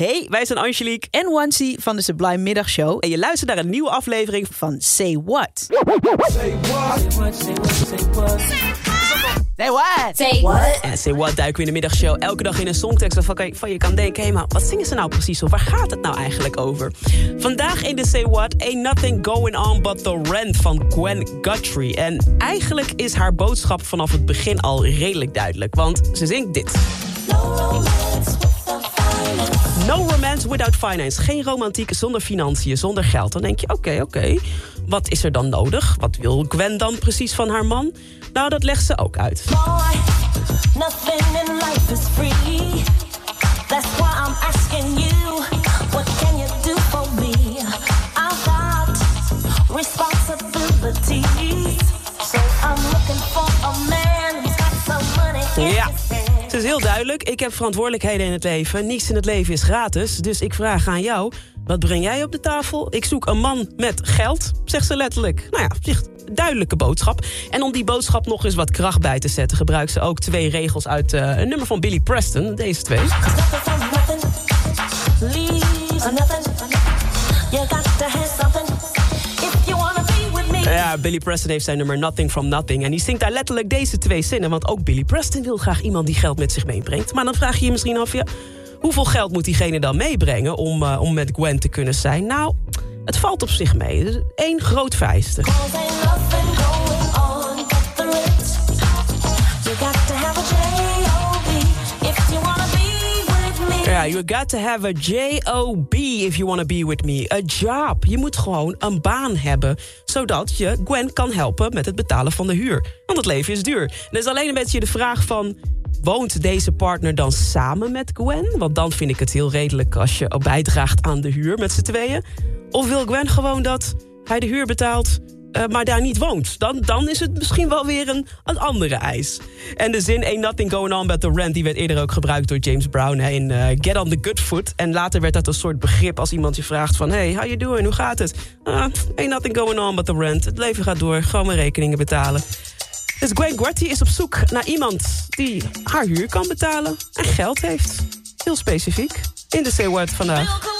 Hey, wij zijn Angelique en Wansi van de Sublime Middagshow. En je luistert naar een nieuwe aflevering van Say What. Say what? Say what? Say what? Say what? Say what? En Say What duiken we in de middagshow elke dag in een songtekst waarvan van je kan denken... hé, maar wat zingen ze nou precies of waar gaat het nou eigenlijk over? Vandaag in de Say What, Ain't Nothing Going On But The Rent van Gwen Guthrie. En eigenlijk is haar boodschap vanaf het begin al redelijk duidelijk, want ze zingt dit. No romance without finance. Geen romantiek zonder financiën, zonder geld. Dan denk je, oké, oké. Wat is er dan nodig? Wat wil Gwen dan precies van haar man? Nou, dat legt ze ook uit. nothing in life is free. That's why I'm asking you, what can you do for me? I've got responsibilities. So I'm looking for a man who's got some money. Ja. Is heel duidelijk. Ik heb verantwoordelijkheden in het leven. Niets in het leven is gratis. Dus ik vraag aan jou, wat breng jij op de tafel? Ik zoek een man met geld, zegt ze letterlijk. Nou ja, zegt duidelijke boodschap. En om die boodschap nog eens wat kracht bij te zetten... gebruikt ze ook twee regels uit uh, een nummer van Billy Preston. Deze twee. Billy Preston heeft zijn nummer Nothing from Nothing. En die zingt daar letterlijk deze twee zinnen. Want ook Billy Preston wil graag iemand die geld met zich meebrengt. Maar dan vraag je je misschien af, ja, hoeveel geld moet diegene dan meebrengen... om, uh, om met Gwen te kunnen zijn? Nou, het valt op zich mee. Dus één groot vereiste. You got to have a J-O-B if you want to be with me. A job. Je moet gewoon een baan hebben. Zodat je Gwen kan helpen met het betalen van de huur. Want het leven is duur. Is alleen een beetje de vraag van... Woont deze partner dan samen met Gwen? Want dan vind ik het heel redelijk als je bijdraagt aan de huur met z'n tweeën. Of wil Gwen gewoon dat hij de huur betaalt, uh, maar daar niet woont? Dan, dan is het misschien wel weer een, een andere eis. En de zin Ain't Nothing Going On But The Rent... die werd eerder ook gebruikt door James Brown hè, in uh, Get On The Good Foot. En later werd dat een soort begrip als iemand je vraagt van... Hey, how you doing? Hoe gaat het? Uh, ain't nothing going on but the rent. Het leven gaat door, gewoon mijn rekeningen betalen. Dus Gwen Guarty is op zoek naar iemand die haar huur kan betalen... en geld heeft. Heel specifiek. In de C-word vandaag.